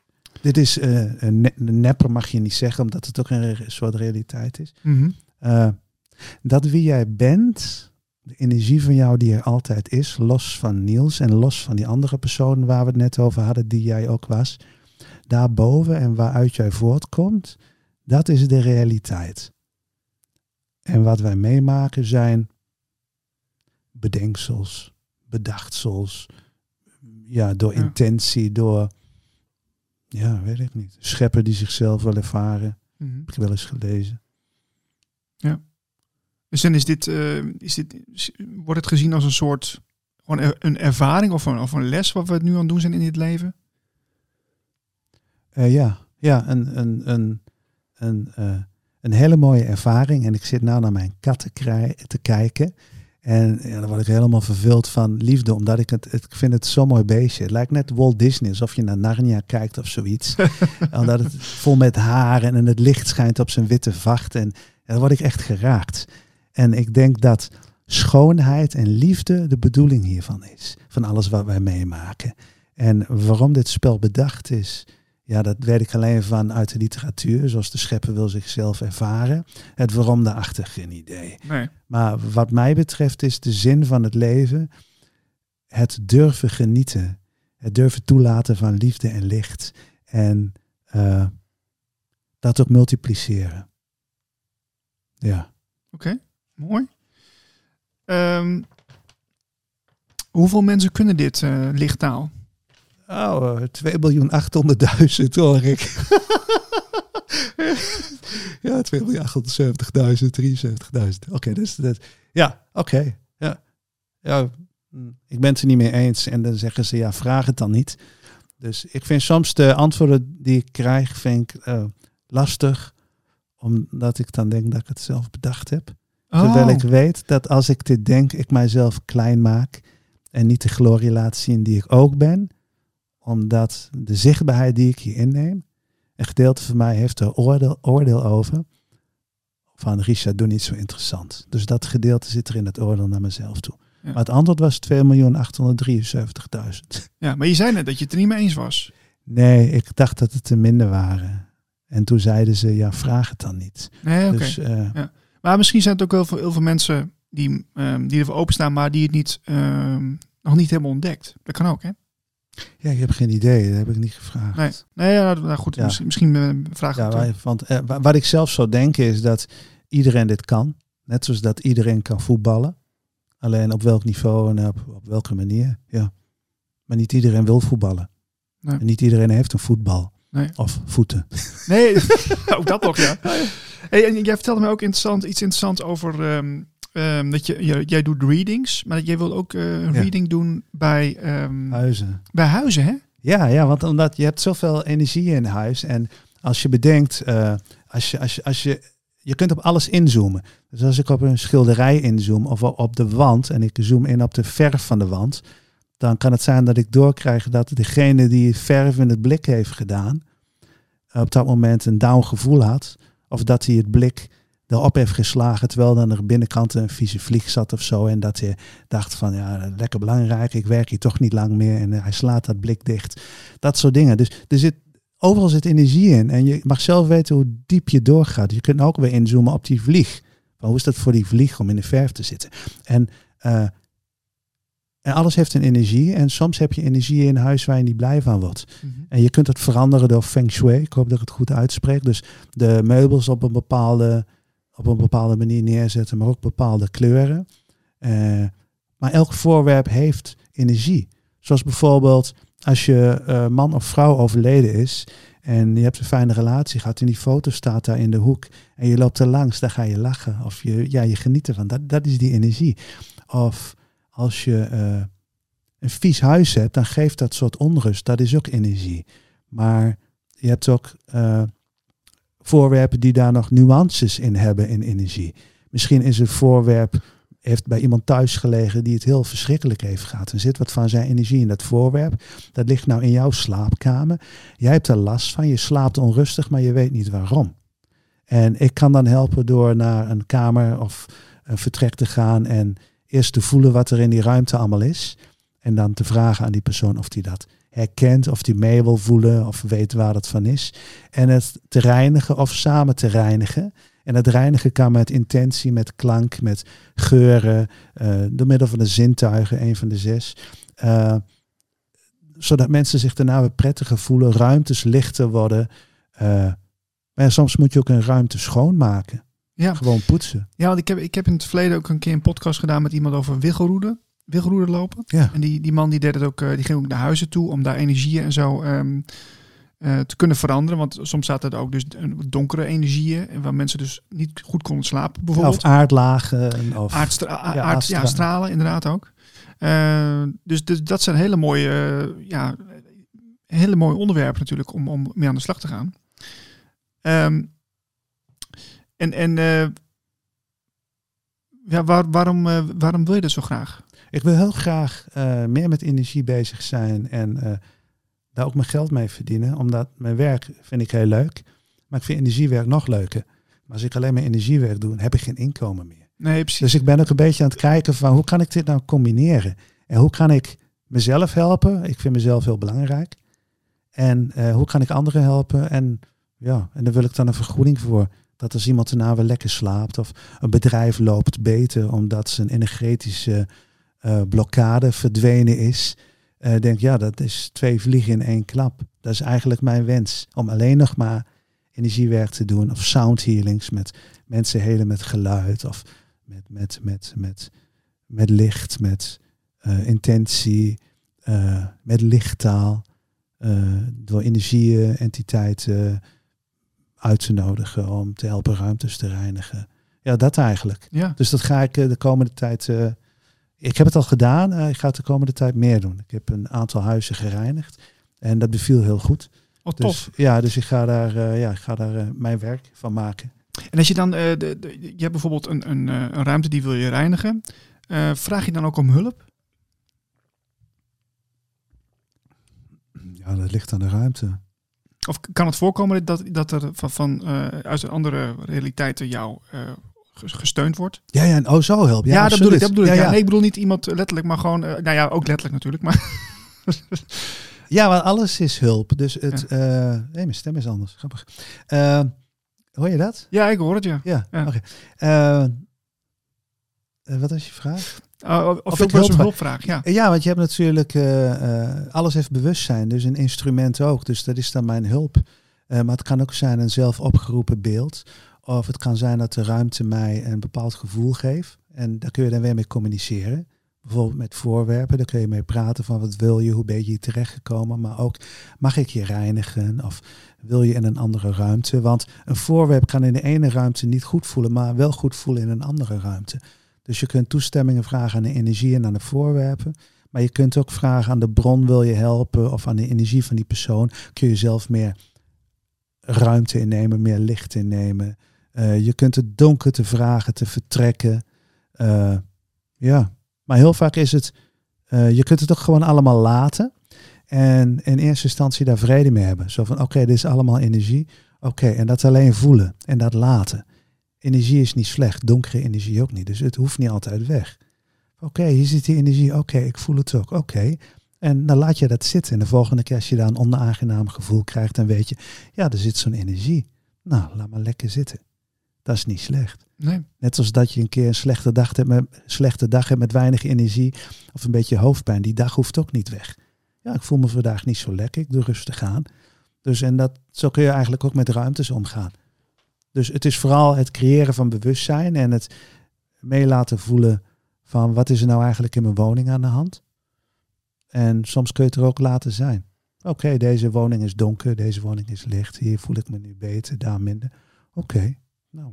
dit is eh, een, ne- een nepper mag je niet zeggen, omdat het ook een soort realiteit is. Mhm. Eh, dat wie jij bent, de energie van jou die er altijd is, los van Niels en los van die andere personen waar we het net over hadden, die jij ook was, daarboven en waaruit jij voortkomt, dat is de realiteit. En wat wij meemaken zijn bedenksels, bedachtsels, ja, door Ja. intentie, door, ja, weet ik niet, scheppen die zichzelf wel ervaren, Mhm. heb ik wel eens gelezen. Dus dan is dit, eh, is dit, wordt het gezien als een soort, gewoon een ervaring of een, of een les wat we het nu aan het doen zijn in dit leven? Eh, ja, ja een, een, een, een, eh, een hele mooie ervaring. En ik zit nou naar mijn kat te, krij- te kijken. En ja, dan word ik helemaal vervuld van liefde, omdat ik het, ik vind het zo'n mooi beestje. Het lijkt net Walt Disney, alsof je naar Narnia kijkt of zoiets. *laughs* omdat het vol met haren en het licht schijnt op zijn witte vacht. En, en dan word ik echt geraakt. En ik denk dat schoonheid en liefde de bedoeling hiervan is. Van alles wat wij meemaken. En waarom dit spel bedacht is, ja, dat weet ik alleen van uit de literatuur, zoals de schepper wil zichzelf ervaren. Het waarom daarachter geen idee. Nee. Maar wat mij betreft is de zin van het leven het durven genieten. Het durven toelaten van liefde en licht. En eh, dat ook multipliceren. Ja. Oké, mooi. Ehm, hoeveel mensen kunnen dit eh, lichttaal? Oh, 2 miljoen 800.000 hoor ik. *laughs* ja, 2 miljoen 870.000, 73.000. Oké, dus dat. Ja, oké. Ja. ja, mm, ik ben het er niet mee eens. En dan zeggen ze, ja, vraag het dan niet. Dus ik vind soms de antwoorden die ik krijg, vind ik eh, lastig. Omdat ik dan denk dat ik het zelf bedacht heb. Terwijl Oh. ik weet dat als ik dit denk, ik mijzelf klein maak en niet de glorie laat zien die ik ook ben, omdat de zichtbaarheid die ik hier inneem, een gedeelte van mij heeft er oordeel, oordeel over. Van Richard, doe niet zo interessant. Dus dat gedeelte zit er in het oordeel naar mezelf toe. Ja. Maar het antwoord was 2.873.000. Ja, maar je zei net dat je het er niet mee eens was. Nee, ik dacht dat het er minder waren. En toen zeiden ze, ja, vraag het dan niet. Nee, oké. Dus eh, Maar misschien zijn het ook wel veel, heel veel mensen die, ehm, die ervoor openstaan, maar die het niet, ehm, nog niet hebben ontdekt. Dat kan ook, hè? Ja, ik heb geen idee. Dat heb ik niet gevraagd. Nee, nee ja, nou goed, Ja. misschien, misschien eh, vraag ik Ja, want eh, wa- wat ik zelf zou denken is dat iedereen dit kan. Net zoals dat iedereen kan voetballen. Alleen op welk niveau en op, op welke manier. Ja. Maar niet iedereen wil voetballen. Nee. En niet iedereen heeft een voetbal. Nee. Of voeten. Nee, *laughs* ook dat nog, *laughs* ja. Hey, en jij vertelde mij ook interessant, iets interessants over ehm, ehm, dat je, je- jij doet readings, maar jij wil ook eh, een Ja. reading doen bij, ehm, Huizen. bij huizen, hè? Ja, ja, want omdat je hebt zoveel energie in huis. En als je bedenkt, eh, als je, als je, als je, je kunt op alles inzoomen. Dus als ik op een schilderij inzoom of op op de wand en ik zoom in op de verf van de wand, dan kan het zijn dat ik doorkrijg dat degene die verf in het blik heeft gedaan, op dat moment een down gevoel had. Of dat hij het blik erop heeft geslagen terwijl dan er binnenkant een vieze vlieg zat of zo. En dat hij dacht van ja, lekker belangrijk, ik werk hier toch niet lang meer. En hij slaat dat blik dicht. Dat soort dingen. Dus er zit, overal zit energie in. En je mag zelf weten hoe diep je doorgaat. Je kunt ook weer inzoomen op die vlieg. Van hoe is dat voor die vlieg om in de verf te zitten? En, eh, en alles heeft een energie. En soms heb je energie in huis waar je niet blij van wordt. En je kunt het veranderen door feng shui. Ik hoop dat ik het goed uitspreek. Dus de meubels op een bepaalde, op een bepaalde manier neerzetten, maar ook bepaalde kleuren. Eh, maar elk voorwerp heeft energie. Zoals bijvoorbeeld als je eh, man of vrouw overleden is en je hebt een fijne relatie gehad en die foto staat daar in de hoek en je loopt er langs, dan ga je lachen of je, ja, je geniet ervan. Dat, dat is die energie. Of als je eh, een vies huis hebt, dan geeft dat soort onrust. Dat is ook energie. Maar je hebt ook voorwerpen die daar nog nuances in hebben in energie. Misschien is een voorwerp, heeft bij iemand thuis gelegen die het heel verschrikkelijk heeft gehad. Er zit wat van zijn energie in dat voorwerp. Dat ligt nou in jouw slaapkamer. Jij hebt er last van, je slaapt onrustig, maar je weet niet waarom. En ik kan dan helpen door naar een kamer of een vertrek te gaan en eerst te voelen wat er in die ruimte allemaal is. En dan te vragen aan die persoon of die dat herkent, of die mee wil voelen, of weet waar dat van is. En het te reinigen of samen te reinigen. En het reinigen kan met intentie, met klank, met geuren, eh, door middel van de zintuigen, een van de zes. Eh, zodat mensen zich daarna weer prettiger voelen, ruimtes lichter worden. Eh, maar soms moet je ook een ruimte schoonmaken. Ja. Gewoon poetsen. Ja, want ik heb, ik heb in het verleden ook een keer een podcast gedaan met iemand over wiggelroeden. Wiggelroeden lopen. Ja. En die, die man die deed het ook, eh, die ging ook naar huizen toe om daar energieën en zo ehm, eh, te kunnen veranderen. Want soms zaten er ook dus een- donkere energieën en waar mensen dus niet goed konden slapen Ja, bijvoorbeeld. of aardlagen. Of, Aardstra- a- ja, aard- aardstra- ja, stralen inderdaad ook. Eh, dus, dus dat zijn hele mooie, ja, hele mooie onderwerpen natuurlijk om, om mee aan de slag te gaan. Ehm, en en ja, waar, waarom, waarom wil je dat zo graag? Ik wil heel graag eh, meer met energie bezig zijn en eh, daar ook mijn geld mee verdienen. Omdat mijn werk vind ik heel leuk. Maar ik vind energiewerk nog leuker. Maar als ik alleen maar energiewerk doe, heb ik geen inkomen meer. Nee, precies. Dus ik ben ook een beetje aan het kijken van hoe kan ik dit nou combineren? En hoe kan ik mezelf helpen? Ik vind mezelf heel belangrijk. En eh, hoe kan ik anderen helpen? En ja, en daar wil ik dan een vergoeding voor. Dat als iemand daarna weer lekker slaapt of een bedrijf loopt beter omdat zijn energetische eh, blokkade verdwenen is. eh denk ja, dat is twee vliegen in één klap. Dat is eigenlijk mijn wens. Om alleen nog maar energiewerk te doen of sound healings met mensen helen met geluid of met, met, met, met, met licht, met eh, intentie, met lichttaal, door energieën, entiteiten uit te nodigen om te helpen ruimtes te reinigen. Ja, dat eigenlijk. ja. Dus dat ga ik de komende tijd. Ik heb het al gedaan. eh, ik ga het de komende tijd meer doen. Ik heb een aantal huizen gereinigd. En dat beviel heel goed. Oh, tof. Dus ja, dus ik ga daar, eh, ja, ik ga daar eh, mijn werk van maken. En als je dan, de, de- je hebt bijvoorbeeld een, een, een ruimte die wil je reinigen. Vraag je dan ook om hulp? Ja, dat ligt aan de ruimte. Of kan het voorkomen dat, dat er van, van uit andere realiteiten jou gesteund wordt? Ja, ja, en oh, zo help. Ja, Ja, dat bedoel ik. Dat bedoel ik. Ja. Nee, ik bedoel niet iemand letterlijk, maar gewoon, eh, nou ja, ook letterlijk natuurlijk. Maar *laughs* Ja, want alles is hulp. Dus het... eh nee, mijn stem is anders. Grappig. Eh, hoor je dat? ja, ik hoor het, ja. Ja, eh, wat was je vraag? Uh, of, Of of hulp een hulpvraag, ja. Ja, want je hebt natuurlijk... alles heeft bewustzijn, dus een instrument ook. Dus dat is dan mijn hulp. Maar het kan ook zijn een zelf opgeroepen beeld. Of het kan zijn dat de ruimte mij een bepaald gevoel geeft. En daar kun je dan weer mee communiceren. Bijvoorbeeld met voorwerpen, daar kun je mee praten van wat wil je, hoe ben je hier terechtgekomen. Maar ook, mag ik je reinigen of wil je in een andere ruimte? Want een voorwerp kan in de ene ruimte niet goed voelen, maar wel goed voelen in een andere ruimte. Dus je kunt toestemmingen vragen aan de energie en aan de voorwerpen. Maar je kunt ook vragen aan de bron, wil je helpen? Of aan de energie van die persoon. Kun je zelf meer ruimte innemen, meer licht innemen. Eh, je kunt het donker te vragen, te vertrekken. Eh, ja, maar heel vaak is het, eh, je kunt het ook gewoon allemaal laten. En in eerste instantie daar vrede mee hebben. Zo van, oké, dit is allemaal energie. Oké, en dat alleen voelen en dat laten. Energie is niet slecht, donkere energie ook niet. Dus het hoeft niet altijd weg. Oké, hier zit die energie. Oké, ik voel het ook. Oké. En dan laat je dat zitten. En de volgende keer als je daar een onaangenaam gevoel krijgt, dan weet je, ja, er zit zo'n energie. Nou, laat maar lekker zitten. Dat is niet slecht. Nee. Net als dat je een keer een slechte dag hebt met, slechte dag hebt met weinig energie of een beetje hoofdpijn. Die dag hoeft ook niet weg. Ja, ik voel me vandaag niet zo lekker. Ik doe rustig aan. Dus en dat, zo kun je eigenlijk ook met ruimtes omgaan. Dus het is vooral het creëren van bewustzijn en het mee laten voelen van wat is er nou eigenlijk in mijn woning aan de hand. En soms kun je het er ook laten zijn. Oké, deze woning is donker, deze woning is licht. Hier voel ik me nu beter, daar minder. Oké, nou,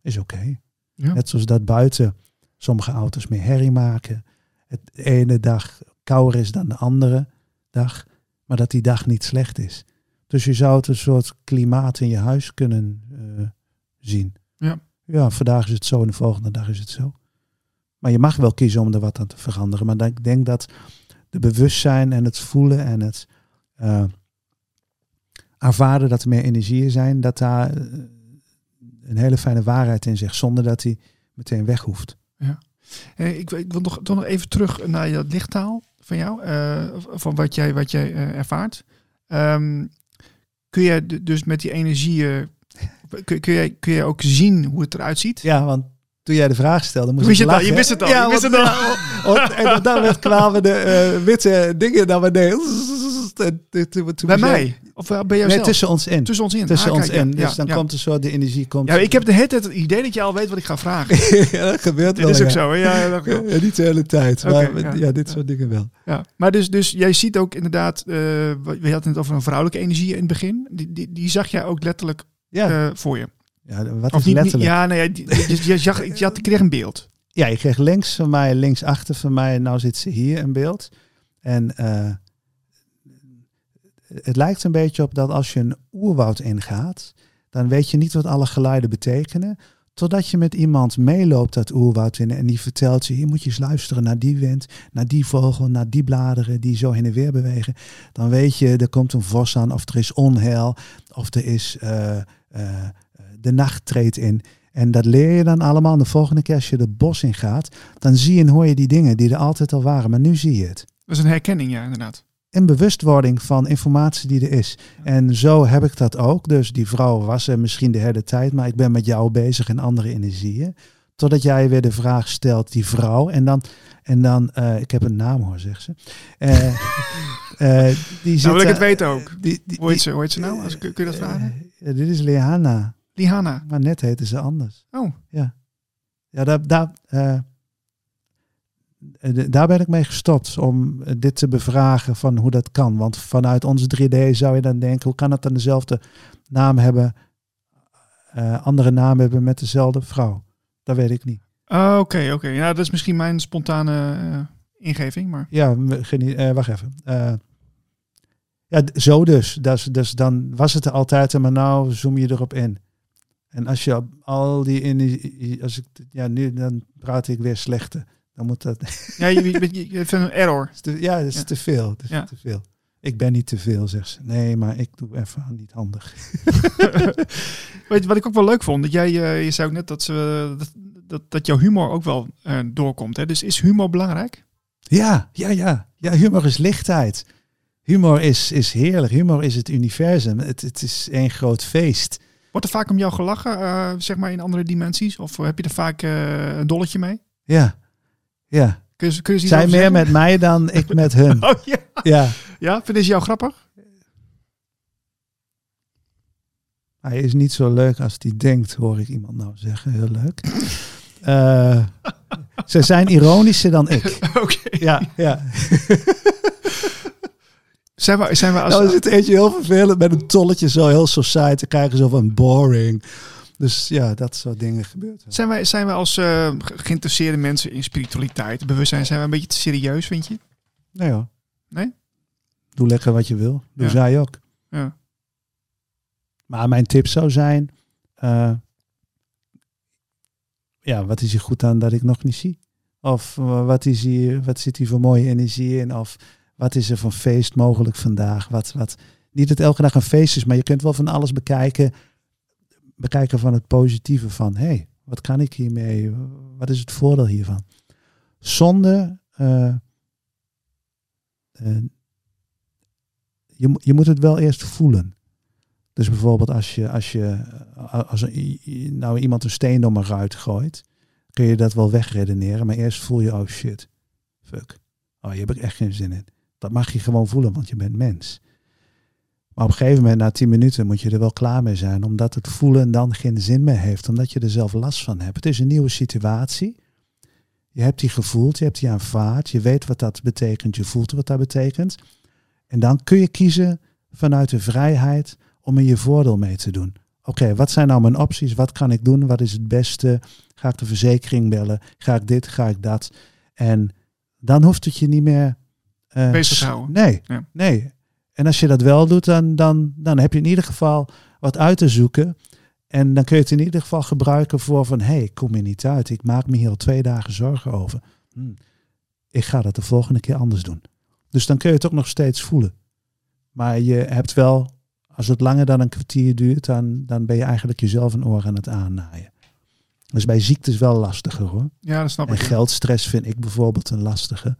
is oké. Ja. Net zoals dat buiten sommige auto's meer herrie maken. Het de ene dag kouder is dan de andere dag. Maar dat die dag niet slecht is. Dus je zou het een soort klimaat in je huis kunnen eh, zien. Ja. Ja, vandaag is het zo en de volgende dag is het zo. Maar je mag wel kiezen om er wat aan te veranderen. Maar ik denk dat de bewustzijn en het voelen en het eh, ervaren dat er meer energieën zijn, dat daar eh, een hele fijne waarheid in zegt, zonder dat die meteen weg hoeft. Eh, ik, ik wil nog, toch nog even terug naar dat lichttaal van jou, eh, van wat jij, wat jij eh, ervaart. Ehm, kun je d- dus met die energieën, kun, kun, jij, kun je ook zien hoe het eruit ziet? Ja, want toen jij de vraag stelde, moest Wist ik al? lachen. Je wist het al, Ja, je wist want- het al. ja, *laughs* en dan werd kwamen de witte dingen naar beneden. En toen- toen Bij mij? Of eh, bij jou Nee, zelf? tussen ons in. Tussen ons in. Tussen Ah, ons kijk, in. ja, Dus dan komt er zo, de energie komt. Ja, ik heb de hele tijd het idee dat je al weet wat ik ga vragen. *laughs* ja, dat gebeurt Dit wel. is ook zo, hè? Dat *laughs* Ja, niet de hele tijd. Maar ja. dit soort dingen wel. Ja. Maar dus, dus jij ziet ook inderdaad, eh, we hadden het over een vrouwelijke energie in het begin. Die, die, die zag jij ook letterlijk Ja, eh, voor je. ja wat Of is niet, letterlijk? ja, nee, je, je, zag, je had, je kreeg een beeld. Ja, je kreeg links van mij, links achter van mij. En nou zit ze hier in beeld. En eh, het lijkt een beetje op dat als je een oerwoud ingaat, dan weet je niet wat alle geluiden betekenen. Totdat je met iemand meeloopt dat oerwoud in en die vertelt je, hier moet je eens luisteren naar die wind, naar die vogel, naar die bladeren die zo heen en weer bewegen. Dan weet je, er komt een vos aan of er is onheil of er is eh, eh, de nacht treedt in. En dat leer je dan allemaal. De volgende keer als je het bos in gaat, dan zie je en hoor je die dingen die er altijd al waren. Maar nu zie je het. Dat is een herkenning, ja, inderdaad. Een bewustwording van informatie die er is. En zo heb ik dat ook. Dus die vrouw was er misschien de hele tijd, maar ik ben met jou bezig in andere energieën. Totdat jij weer de vraag stelt, die vrouw. En dan, en dan eh, ik heb een naam hoor, zegt ze. Eh, *laughs* die zit Nou wil ik het weten ook. Die, die, Hoe heet ze, hoe heet ze nou? Als, kun kun je dat vragen? dit is Leana. Lihana. Maar net heette ze anders. Oh, Ja, daar, daar, daar ben ik mee gestopt om eh, dit te bevragen van hoe dat kan. Want vanuit ons 3D zou je dan denken, hoe kan het dan dezelfde naam hebben, eh, andere naam hebben met dezelfde vrouw? Dat weet ik niet. Oh, oké, oké. Ja, dat is misschien mijn spontane eh, ingeving, maar... Ja, geen eh, wacht even. Eh, ja, zo dus. dus. Dus dan was het er altijd, maar nou zoom je erop in. En als je al die energie, als ik, ja, nu dan praat ik weer slechter. Dan moet dat. Ja, je, je, je, je hebt een error. te- ja, dat is Ja. te veel. Dat is Ja. te veel. Ik ben niet te veel, zegt ze. Nee, maar ik doe even niet handig. *laughs* Weet je wat ik ook wel leuk vond? Dat jij, eh, je zei ook net dat, ze, dat, dat, dat jouw humor ook wel eh, doorkomt. Hè? Dus is humor belangrijk? Ja, ja, ja. Ja, humor is lichtheid. Humor is, is heerlijk. Humor is het universum. Het, het is één groot feest. Wordt er vaak om jou gelachen, eh, zeg maar in andere dimensies? Of heb je er vaak een dolletje mee? Ja, ja. Kun je, kun Zij meer zeggen? met mij dan ik met hun. *laughs* Oh ja. Ja. Ja, vinden ze jou grappig? Hij is niet zo leuk als hij denkt, hoor ik iemand nou zeggen. Heel leuk. Eh, ze zijn ironischer dan ik. *laughs* Oké. Ja, ja. *laughs* Zijn we, zijn we als... Nou is het eentje heel vervelend met een tolletje zo heel society. Krijgen ze zo van boring. Dus ja, dat soort dingen gebeurt. Zijn wij, zijn wij als eh, ge- geïnteresseerde mensen in spiritualiteit, bewustzijn, zijn we een beetje te serieus, vind je? Nee hoor. Nee? Doe lekker wat je wil. Doe Ja. zij ook. Ja. Maar mijn tip zou zijn... eh, ja, wat is er goed aan dat ik nog niet zie? Of eh, wat, is hier, wat zit hier voor mooie energie in? Of wat is er van feest mogelijk vandaag? Wat, wat, niet dat elke dag een feest is, maar je kunt wel van alles bekijken. Bekijken van het positieve van... hé, hey, wat kan ik hiermee? Wat is het voordeel hiervan? Zonder... eh, eh, je, je moet het wel eerst voelen. Dus bijvoorbeeld als je, als je eh, als i- nou iemand een steen door mijn ruit gooit, kun je dat wel wegredeneren. Maar eerst voel je, oh shit, fuck. Oh, hier heb ik echt geen zin in. Dat mag je gewoon voelen, want je bent mens. Maar op een gegeven moment, na tien minuten, moet je er wel klaar mee zijn. Omdat het voelen dan geen zin meer heeft. Omdat je er zelf last van hebt. Het is een nieuwe situatie. Je hebt die gevoeld, je hebt die aanvaard. Je weet wat dat betekent, je voelt wat dat betekent. En dan kun je kiezen vanuit de vrijheid om er je voordeel mee te doen. Oké, wat zijn nou mijn opties? Wat kan ik doen? Wat is het beste? Ga ik de verzekering bellen? Ga ik dit? Ga ik dat? En dan hoeft het je niet meer eh, Bezig te houden. Nee, Ja. nee. En als je dat wel doet, dan, dan, dan heb je in ieder geval wat uit te zoeken. En dan kun je het in ieder geval gebruiken voor van... hé, hey, ik kom hier niet uit. Ik maak me hier al twee dagen zorgen over. Hm, ik ga dat de volgende keer anders doen. Dus dan kun je het ook nog steeds voelen. Maar je hebt wel, als het langer dan een kwartier duurt... dan, dan ben je eigenlijk jezelf een oor aan het aannaaien. Dus bij ziektes wel lastiger hoor. Ja, dat snap En ik. geldstress vind ik bijvoorbeeld een lastige.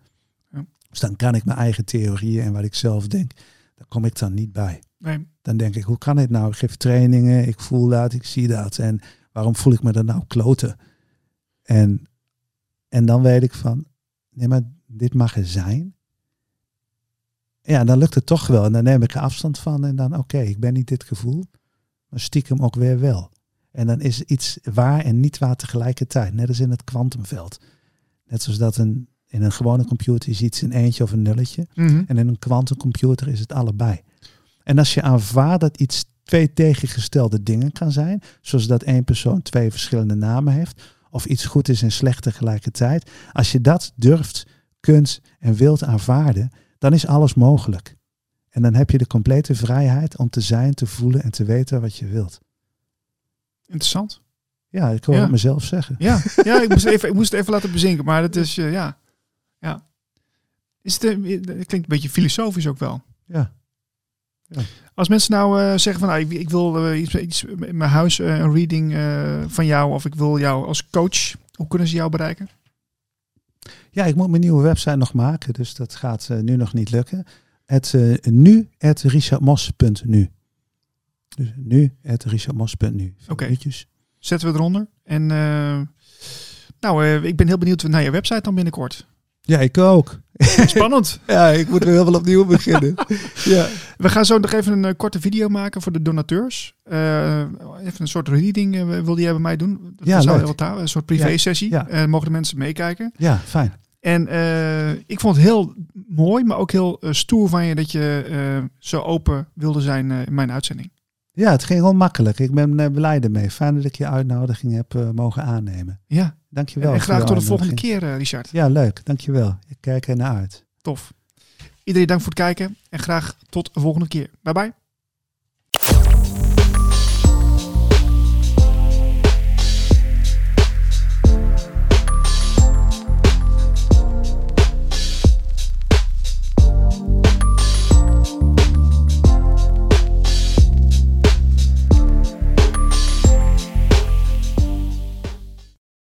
Ja. Dus dan kan ik mijn eigen theorieën en wat ik zelf denk, daar kom ik dan niet bij. Nee. Dan denk ik, hoe kan dit nou? Ik geef trainingen, ik voel dat, ik zie dat. En waarom voel ik me dan nou kloten? En, en dan weet ik van, nee maar dit mag er zijn. Ja, dan lukt het toch wel. En dan neem ik er afstand van en dan, oké, ik ben niet dit gevoel. Maar stiekem ook weer wel. En dan is iets waar en niet waar tegelijkertijd. Net als in het kwantumveld. Net zoals dat een, in een gewone computer is iets een eentje of een nulletje. Mhm. En in een kwantumcomputer is het allebei. En als je aanvaardt dat iets twee tegengestelde dingen kan zijn, zoals dat één persoon twee verschillende namen heeft, of iets goed is en slecht tegelijkertijd, als je dat durft, kunt en wilt aanvaarden, dan is alles mogelijk. En dan heb je de complete vrijheid om te zijn, te voelen en te weten wat je wilt. Interessant. Ja, ik hoor Ja. het mezelf zeggen. Ja, ja ik, moest *laughs* even, ik moest het even laten bezinken, maar het is, eh, ja. Is het, eh, het klinkt een beetje filosofisch ook wel. Ja. Als mensen nou eh, zeggen van, nou, ik, ik wil eh, iets, iets in mijn huis, eh, een reading eh, van jou, of ik wil jou als coach, hoe kunnen ze jou bereiken? Ja, ik moet mijn nieuwe website nog maken, dus dat gaat eh, nu nog niet lukken. Het eh, nu at richardmos.nu. Dus nu at richardmos.nu. Oké. Zetten we eronder. En eh, nou, eh, ik ben heel benieuwd naar je website dan binnenkort. Ja, ik ook. *laughs* Spannend. Ja, ik moet weer helemaal opnieuw beginnen. *laughs* ja. We gaan zo nog even een eh, korte video maken voor de donateurs. Eh, even een soort reading eh, wilde jij bij mij doen. Dat Ja, leuk. heel Een soort privé sessie. Ja. Mogen de mensen meekijken. ja, fijn. En ik vond het heel mooi, maar ook heel stoer van je dat je zo open wilde zijn in mijn uitzending. Ja, het ging heel makkelijk. Ik ben blij ermee. Fijn dat ik je uitnodiging heb mogen aannemen. Ja, Dankjewel. en graag tot de volgende keer, eh, Richard. Ja, leuk. Dankjewel. Ik kijk er naar uit. Tof. Iedereen dank voor het kijken en graag tot de volgende keer. Bye bye.